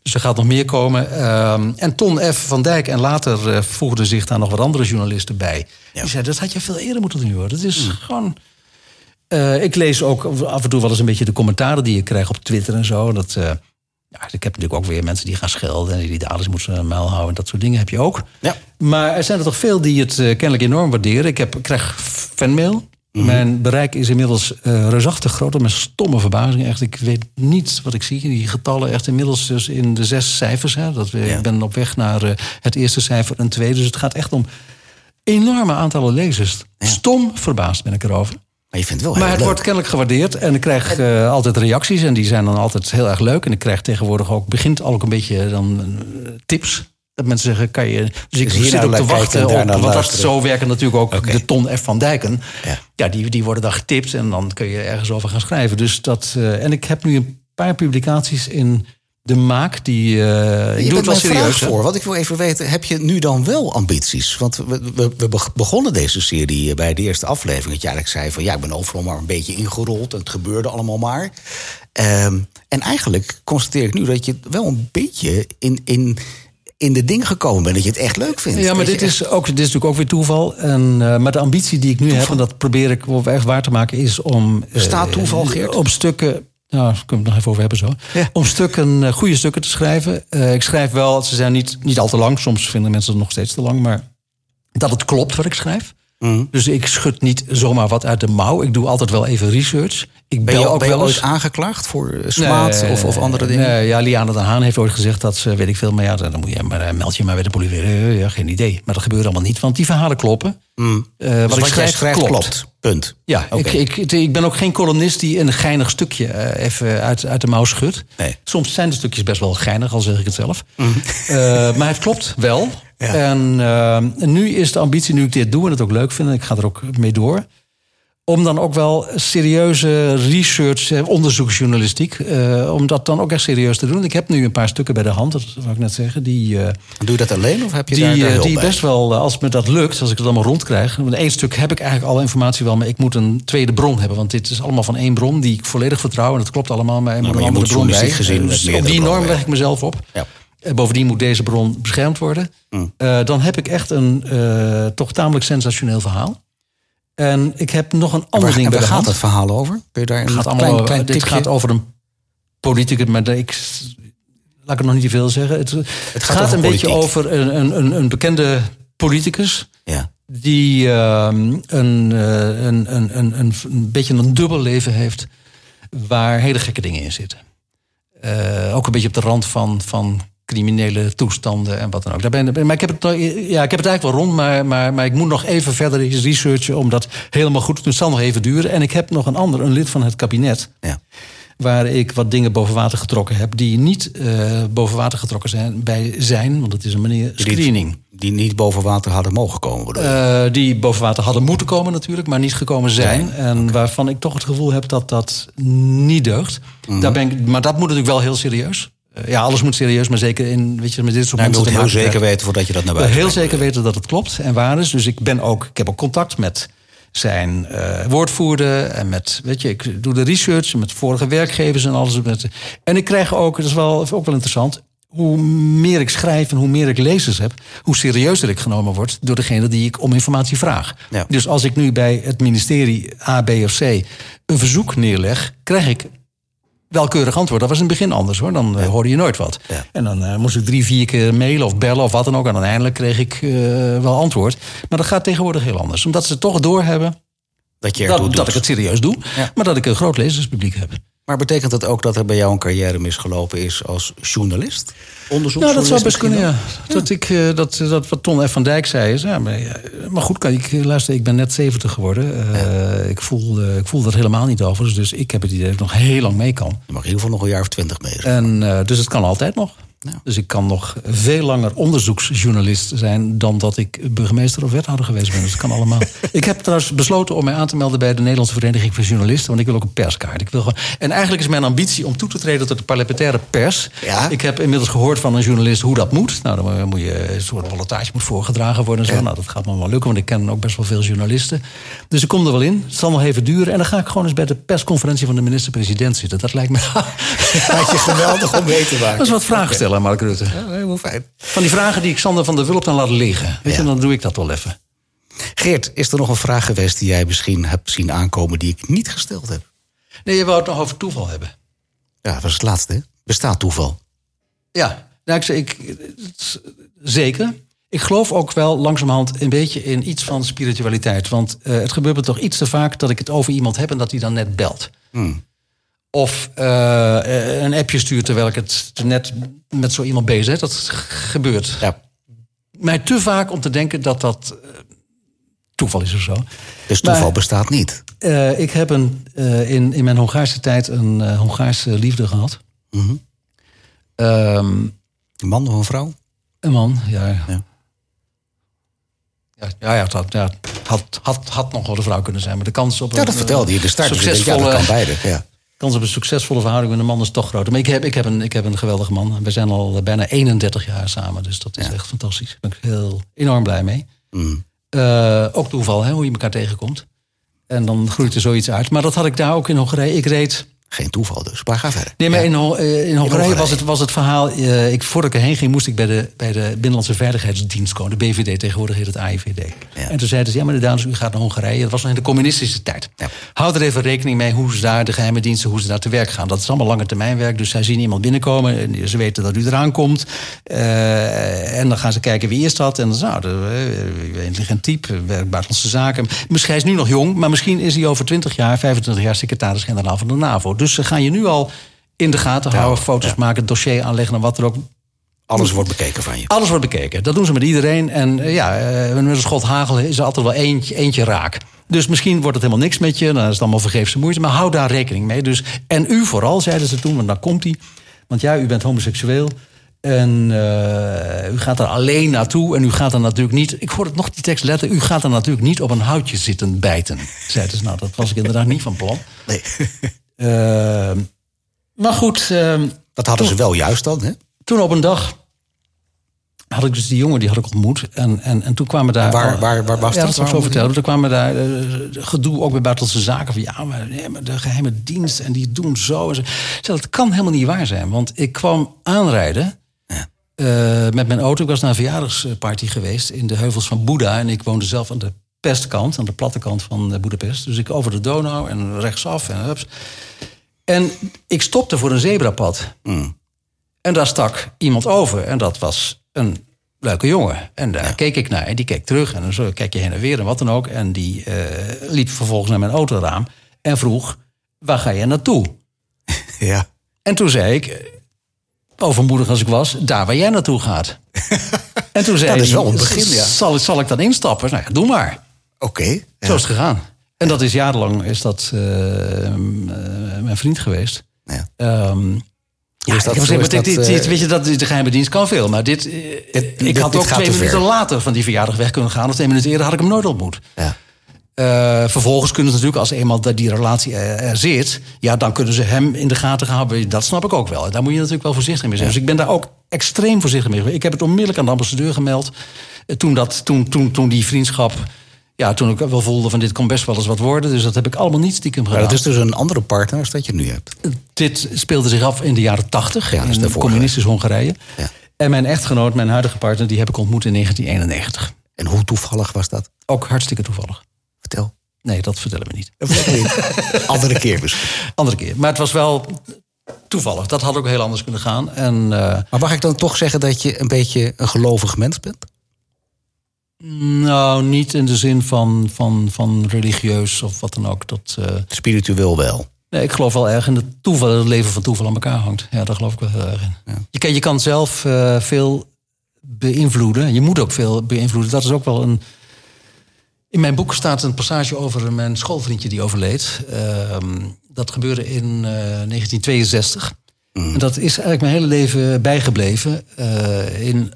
Dus er gaat nog meer komen. Ehm, en Ton F. van Dijk en later eh, voegden zich daar nog wat andere journalisten bij. Ja. Die zeiden, dat had je veel eerder moeten doen. Hoor. Dat is gewoon... Eh, ik lees ook af en toe wel eens een beetje de commentaren die ik krijg op Twitter en zo. Dat, ja, ik heb natuurlijk ook weer mensen die gaan schelden... en die de alles moeten een muil houden. Dat soort dingen heb je ook. Ja. Maar er zijn er toch veel die het eh, kennelijk enorm waarderen. Ik, heb, ik krijg fanmail. Mhm. Mijn bereik is inmiddels eh reusachtig groot. Met stomme verbazing. Echt, ik weet niet wat ik zie. Die getallen echt inmiddels dus in de zes cijfers. Hè. Dat we, Ja. Ik ben op weg naar eh, het eerste cijfer en tweede. Dus het gaat echt om enorme aantallen lezers. Stom verbaasd ben ik erover. Maar je vindt het wel Maar heel het leuk. wordt kennelijk gewaardeerd. En ik krijg eh, altijd reacties. En die zijn dan altijd heel erg leuk. En ik krijg tegenwoordig ook, begint al ook een beetje dan eh, tips. Dat mensen zeggen, kan je... Dus ik Dus zit naar ook te wachten en op... Want dat, zo werken natuurlijk ook de Ton F. van Dijken. Ja. Ja, die, die worden dan getipt. En dan kun je ergens over gaan schrijven. Dus dat... eh, en ik heb nu een paar publicaties in de maak. Die, eh, ik Je doe het wel serieus. vraag voor. Wat ik wil even weten, heb je nu dan wel ambities? Want we, we, we beg- begonnen deze serie eh, bij de eerste aflevering. Dat je eigenlijk zei van ja, ik ben overal maar een beetje ingerold. En het gebeurde allemaal maar. Ehm, en eigenlijk constateer ik nu dat je wel een beetje in, in, in de ding gekomen bent. Dat je het echt leuk vindt. Ja, maar dit is, ook, dit is natuurlijk ook weer toeval. En, eh, maar de ambitie die ik nu heb, en dat probeer ik wel echt waar te maken, is om. Bestaat toeval, Geert? Op stukken. Nou, daar kunnen we het nog even over hebben zo. Ja. Om stukken, eh, goede stukken te schrijven. Eh, ik schrijf wel, ze zijn niet, niet al te lang. Soms vinden mensen het nog steeds te lang. Maar dat het klopt wat ik schrijf. Mhm. Dus ik schud niet zomaar wat uit de mouw. Ik doe altijd wel even research. Ik Ben je, ook ben wel ooit eens. aangeklaagd voor eh, smaad Nee, of, of andere dingen? Nee, ja, Liane de Haan heeft ooit gezegd dat ze, weet ik veel, maar ja, dan moet je maar eh, meld je maar bij de politie. Ja, geen idee. Maar dat gebeurt allemaal niet, want die verhalen kloppen. Mm. Dus wat, ik jij schrijf, schrijft klopt. klopt. Punt. Ja, Oké. ik, ik, ik ben ook geen columnist die een geinig stukje even uit, uit de mouw schudt. Nee. Soms zijn de stukjes best wel geinig, al zeg ik het zelf. Eh, maar het klopt wel. Ja. En nu is de ambitie, nu ik dit doe en het ook leuk vind... en ik ga er ook mee door... om dan ook wel serieuze research, eh, onderzoeksjournalistiek... eh, om dat dan ook echt serieus te doen. Ik heb nu een paar stukken bij de hand, dat wou ik net zeggen... die, eh, Doe je dat alleen of heb je die, daar, daar die bij? best wel, als me dat lukt, als ik het allemaal rondkrijg. Want één stuk heb ik eigenlijk alle informatie wel, maar ik moet een tweede bron hebben. Want dit is allemaal van één bron die ik volledig vertrouw. En dat klopt allemaal, maar moet maar een je andere moet bron bij. gezien Dus op die norm leg ik mezelf op. Ja. Eh, Bovendien moet deze bron beschermd worden. Mm. Eh, dan heb ik echt een eh, toch tamelijk sensationeel verhaal. En ik heb nog een ander ding bij waar gaat hand. het verhaal over? Kun je daar een gaat klein, allemaal, klein dit tipje? gaat over een politicus, maar ik, laat ik het nog niet te veel zeggen. Het, gaat, een beetje over een, een, een, een bekende politicus Ja. die ehm, een, eh, een, een, een, een, beetje een dubbel leven heeft waar hele gekke dingen in zitten. Eh, ook een beetje op de rand van, van criminele toestanden en wat dan ook. Daar ben, maar ik heb, het, ja, ik heb het eigenlijk wel rond, maar, maar, maar ik moet nog even verder researchen om dat helemaal goed te doen. Het zal nog even duren. En ik heb nog een ander, een lid van het kabinet. Ja. Waar ik wat dingen boven water getrokken heb, die niet uh, boven water getrokken zijn bij zijn, want het is een meneer screening. Die, die niet boven water hadden mogen komen, uh, die boven water hadden moeten komen natuurlijk, maar niet gekomen zijn. En waarvan ik toch het gevoel heb dat dat niet deugt. Mm -hmm. Daar ben ik, maar dat moet natuurlijk wel heel serieus. Uh, ja, alles moet serieus, maar zeker in weet je, met dit soort nou, Je moet heel zeker weten voordat je dat naar buiten Heel zeker weten dat het klopt en waar is. Dus ik ben ook, ik heb ook contact met zijn uh, woordvoerder en met, weet je, ik doe de research met vorige werkgevers en alles. Met, en ik krijg ook, dat is wel, ook wel interessant, hoe meer ik schrijf en hoe meer ik lezers heb, hoe serieuzer ik genomen word door degene die ik om informatie vraag. Ja. Dus als ik nu bij het ministerie A, B of C een verzoek neerleg, krijg ik welkeurig antwoord. Dat was in het begin anders hoor. Dan ja. hoorde je nooit wat. Ja. En dan uh, moest ik drie, vier keer mailen of bellen of wat dan ook. En uiteindelijk kreeg ik uh, wel antwoord. Maar dat gaat tegenwoordig heel anders. Omdat ze toch doorhebben dat, je dat, dat ik het serieus doe. Ja. Maar dat ik een groot lezerspubliek heb. Maar betekent dat ook dat er bij jou een carrière misgelopen is als journalist? Nou, dat zou best kunnen, ja. ja. Dat, ik, uh, dat, dat wat Ton F. van Dijk zei is... Ja, maar, ja, maar goed, kan ik, luister, ik ben net 70 geworden. Uh, ja. ik, voel, uh, ik voel dat helemaal niet over. Dus ik heb het idee dat ik nog heel lang mee kan. Je mag in ieder geval nog een jaar of twintig mee. En, dus het kan altijd nog. Ja. Dus ik kan nog veel langer onderzoeksjournalist zijn dan dat ik burgemeester of wethouder geweest ben. Dus dat kan allemaal. ik heb trouwens besloten om mij aan te melden bij de Nederlandse Vereniging van Journalisten, want ik wil ook een perskaart. Ik wil gewoon... En eigenlijk is mijn ambitie om toe te treden tot de parlementaire pers. Ja? Ik heb inmiddels gehoord van een journalist hoe dat moet. Nou, dan moet je een soort ballotage moet voorgedragen worden en zo. Ja. Nou, dat gaat me wel lukken, want ik ken ook best wel veel journalisten. Dus ik kom er wel in. Het zal nog even duren. En dan ga ik gewoon eens bij de persconferentie van de minister-president zitten. Dat lijkt me. dat je geweldig om mee te maken. Dat is wat vragen stellen, Mark Rutte. Ja, fijn. Van die vragen die ik Sander van der Wulp dan laat liggen. Weet Ja. je, dan doe ik dat wel even. Geert, is er nog een vraag geweest die jij misschien hebt zien aankomen die ik niet gesteld heb? Nee, je wou het nog over toeval hebben. Ja, dat was het laatste. hè? Bestaat toeval? Ja, nou, ik, ik, zeker. Ik geloof ook wel langzamerhand een beetje in iets van spiritualiteit. Want eh, het gebeurt me toch iets te vaak dat ik het over iemand heb en dat hij dan net belt. Hmm. Of eh, een appje stuurt terwijl ik het net met zo iemand bezig ben. Dat gebeurt Ja. mij te vaak om te denken dat dat eh, toeval is of zo. Dus toeval Maar- bestaat niet. Eh, ik heb een, in, in mijn Hongaarse tijd een Hongaarse liefde gehad. Mhm. Ehm, Een man of een vrouw? een man, ja. Ja. Ja, ja, ja, had, ja, had, had, had nog wel een vrouw kunnen zijn. Maar de kans op een Ja, dat vertelde je de start. Dus ik denk, ja, dat succesvolle, kan beide. Ja. Kans op een succesvolle verhouding met een man is toch groter. Maar ik heb, ik heb, een, ik heb een geweldige man. We zijn al bijna 31 jaar samen. Dus dat is Ja. echt fantastisch. Daar ben ik heel enorm blij mee. Mhm. Eh, ook toeval, hè, hoe je elkaar tegenkomt. En dan groeit er zoiets uit. Maar dat had ik daar ook in Hongarije. Ik reed Geen toeval dus, maar ga verder. Nee, maar Ja. in, eh, in Hongarije was het, was het verhaal... eh, ik, voordat ik erheen ging, moest ik bij de, bij de Binnenlandse Veiligheidsdienst komen. De BVD, tegenwoordig heet het AIVD. Ja. En toen zeiden ze, ja, meneer Daans, u gaat naar Hongarije. Dat was nog in de communistische tijd. Ja. Houd er even rekening mee hoe ze daar, de geheime diensten, hoe ze daar te werk gaan. Dat is allemaal lange termijn werk. Dus zij zien iemand binnenkomen. En ze weten dat u eraan komt. Eh, en dan gaan ze kijken, wie is dat? En dan nou, de, eh, intelligent type, werkt buitenlandse zaken. Misschien hij is nu nog jong, maar misschien is hij over 20 jaar, 25 jaar secretaris-generaal van de NAVO. Dus ze gaan je nu al in de gaten Ja, houden, foto's ja. maken, dossier aanleggen en wat er ook. Alles wordt bekeken van je. Alles wordt bekeken. Dat doen ze met iedereen. En eh, ja, eh, met een schot hagel is er altijd wel eentje, eentje raak. Dus misschien wordt het helemaal niks met je. Dan is het allemaal vergeefse moeite. Maar hou daar rekening mee. Dus, en u vooral, zeiden ze toen, want dan komt hij. Want ja, u bent homoseksueel. En eh, u gaat er alleen naartoe. En u gaat er natuurlijk niet. Ik hoor het nog die tekst letten. U gaat er natuurlijk niet op een houtje zitten bijten. Zeiden ze. Nou, dat was ik inderdaad niet van plan. Nee. Eh, maar goed. eh, Dat hadden ze wel juist dan, hè? toen op een dag had ik dus die jongen die had ik ontmoet. En, en, en toen kwamen daar... En waar- waar- waar was ja, dat? dat zo vertellen. Toen kwamen daar eh, gedoe ook bij buitenlandse zaken. Van ja, maar, nee, maar de geheime dienst en die doen zo. En zo. Zei, dat kan helemaal niet waar zijn. Want ik kwam aanrijden eh, met mijn auto. Ik was naar een verjaardagsparty geweest in de heuvels van Boeddha. En ik woonde zelf aan de pestkant, aan de platte kant van eh, Boedapest. Dus ik over de Donau en rechtsaf en hups. En ik stopte voor een zebrapad. Mm. En daar stak iemand over. En dat was een leuke jongen. En daar keek ik naar. En die keek terug. En dan zo kijk je heen en weer en wat dan ook. En die eh, liep vervolgens naar mijn autoraam. En vroeg, waar ga je naartoe? Ja. En toen zei ik, overmoedig als ik was, daar waar jij naartoe gaat. en toen zei Dat is wel een begin, ja. Zal, zal ik dan instappen? Nou ja, doe maar. Oké. ja. Zo is het gegaan. En dat is jarenlang is dat eh, eh, mijn vriend geweest. Ja. Ehm, ja, is dat- ik heb gezegd, dit, dat, dit, eh, dit- weet je, dat, de geheime dienst kan veel. Maar dit, Dit- ik dit- had ook twee ver. minuten later van die verjaardag weg kunnen gaan. Of twee minuten eerder had ik hem nooit ontmoet. Ja. Vervolgens kunnen ze natuurlijk, als eenmaal die relatie er, zit... ja, dan kunnen ze hem in de gaten gaan houden. Dat snap ik ook wel. Daar moet je natuurlijk wel voorzichtig mee zijn. Dus ik ben daar ook extreem voorzichtig mee. Ik heb het onmiddellijk aan de ambassadeur gemeld. Toen, dat, toen, toen, toen die vriendschap... Ja, toen ik wel voelde van dit kon best wel eens wat worden. Dus dat heb ik allemaal niet stiekem gedaan. Maar dat is dus een andere partner als dat je nu hebt. Dit speelde zich af in de jaren tachtig Ja, in communistisch Hongarije. Ja. En mijn echtgenoot, mijn huidige partner, die heb ik ontmoet in 1991. En hoe toevallig was dat? Ook hartstikke toevallig. Vertel. Nee, dat vertellen we niet. Andere keer misschien. Andere keer. Maar het was wel toevallig. Dat had ook heel anders kunnen gaan. En eh, Maar mag ik dan toch zeggen dat je een beetje een gelovig mens bent? Nou, niet in de zin van, van, van religieus of wat dan ook. Dat, eh, Spiritueel wel. nee, ik geloof wel erg in het toeval, het leven van toeval aan elkaar hangt. Ja, daar geloof ik wel heel erg in. Je, kan, je kan zelf eh, veel beïnvloeden. Je moet ook veel beïnvloeden. Dat is ook wel een. In mijn boek staat een passage over mijn schoolvriendje die overleed. Ehm, dat gebeurde in eh, 1962. En dat is eigenlijk mijn hele leven bijgebleven. in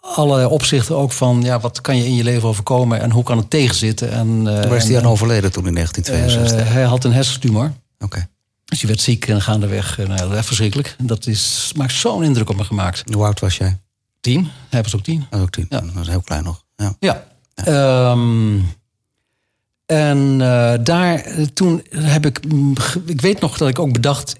alle opzichten ook van ja, wat kan je in je leven overkomen en hoe kan het tegenzitten. En, eh, Waar is die aan overleden toen in 1962? eh, hij had een hersentumor. Oké. Dus hij werd ziek en gaandeweg. eh, Nou, ja, dat verschrikkelijk. Dat is, maakt zo'n indruk op me gemaakt. Hoe oud was jij? Tien. Hij was ook tien. Oh, ook tien. Ja. Dat was heel klein nog. Ja. Ja. Ehm, en eh, daar, toen heb ik, mm, ik weet nog dat ik ook bedacht,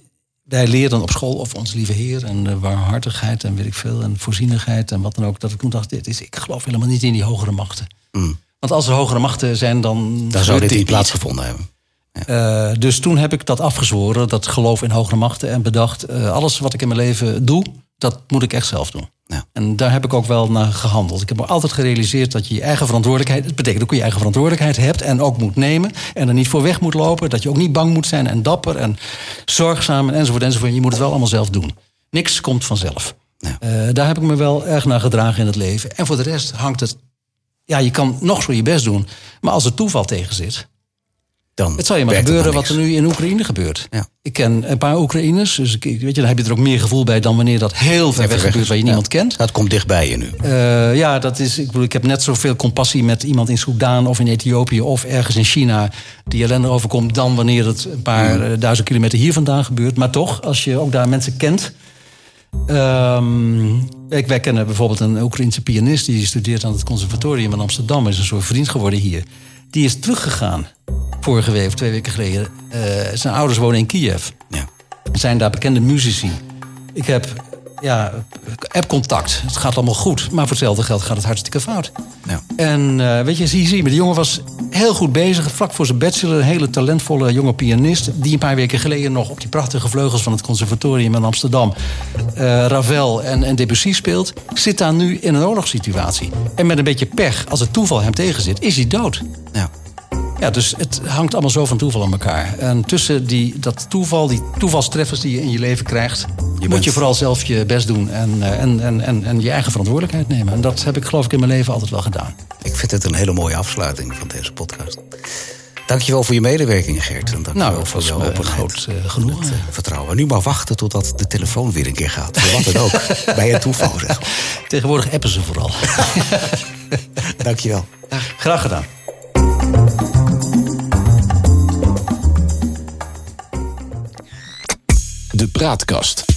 wij leerden op school of ons lieve Heer en de warmhartigheid en weet ik veel en voorzienigheid en wat dan ook. Dat ik toen dacht, dit is, ik geloof helemaal niet in die hogere machten. Mm. Want als er hogere machten zijn, dan. Dan zou dit niet niet. plaatsgevonden hebben. Eh, dus toen heb ik dat afgezworen, dat geloof in hogere machten. En bedacht, eh, alles wat ik in mijn leven doe, dat moet ik echt zelf doen. Ja. En daar heb ik ook wel naar gehandeld. Ik heb me altijd gerealiseerd dat je je eigen verantwoordelijkheid... het betekent ook dat je eigen verantwoordelijkheid hebt en ook moet nemen... en er niet voor weg moet lopen. Dat je ook niet bang moet zijn en dapper en zorgzaam en enzovoort enzovoort. Je moet het wel allemaal zelf doen. Niks komt vanzelf. Ja. Eh, daar heb ik me wel erg naar gedragen in het leven. En voor de rest hangt het... Ja, je kan nog zo je best doen. Maar als er toeval tegen zit... Dan Het zal je maar gebeuren wat er nu in Oekraïne gebeurt. Ja. Ik ken een paar Oekraïners, dus ik, weet je, dan heb je er ook meer gevoel bij dan wanneer dat heel ver weg weg gebeurt waar je Ja. niemand kent. Dat komt dichtbij je nu. Eh, ja, dat is, ik, bedoel, ik heb net zoveel compassie met iemand in Soudaan of in Ethiopië of ergens in China die ellende overkomt dan wanneer het een paar eh, duizend kilometer hier vandaan gebeurt. Maar toch, als je ook daar mensen kent. Ehm, ik, wij kennen bijvoorbeeld een Oekraïense pianist die studeert aan het conservatorium in Amsterdam, is een soort vriend geworden hier. Die is teruggegaan vorige week of twee weken geleden. Eh, zijn ouders wonen in Kiev Ja. zijn daar bekende muzici. Ik heb ja, app-contact. Het gaat allemaal goed. Maar voor hetzelfde geld gaat het hartstikke fout. Ja. En eh, weet je, zie, zie je, maar die jongen was heel goed bezig. Vlak voor zijn bachelor, een hele talentvolle jonge pianist. Die een paar weken geleden nog op die prachtige vleugels van het conservatorium in Amsterdam. eh, Ravel en, en Debussy speelt. Zit daar nu in een oorlogssituatie. En met een beetje pech, als het toeval hem tegenzit, is hij dood. Ja. Ja, dus het hangt allemaal zo van toeval aan elkaar. En tussen die, dat toeval, die toevalstreffers die je in je leven krijgt... moet je vooral zelf je best doen en, eh, en, en, en, en je eigen verantwoordelijkheid nemen. En dat heb ik geloof ik in mijn leven altijd wel gedaan. Ik vind het een hele mooie afsluiting van deze podcast. Dankjewel voor je medewerking, Geert. En dankjewel Nou, voor me een openheid. groot eh. Het, eh, vertrouwen. Nu maar wachten totdat de telefoon weer een keer gaat. Voor wat dan ook. Bij het toeval, zeg maar. Tegenwoordig appen ze vooral. Dankjewel. Graag gedaan. De Praatkast.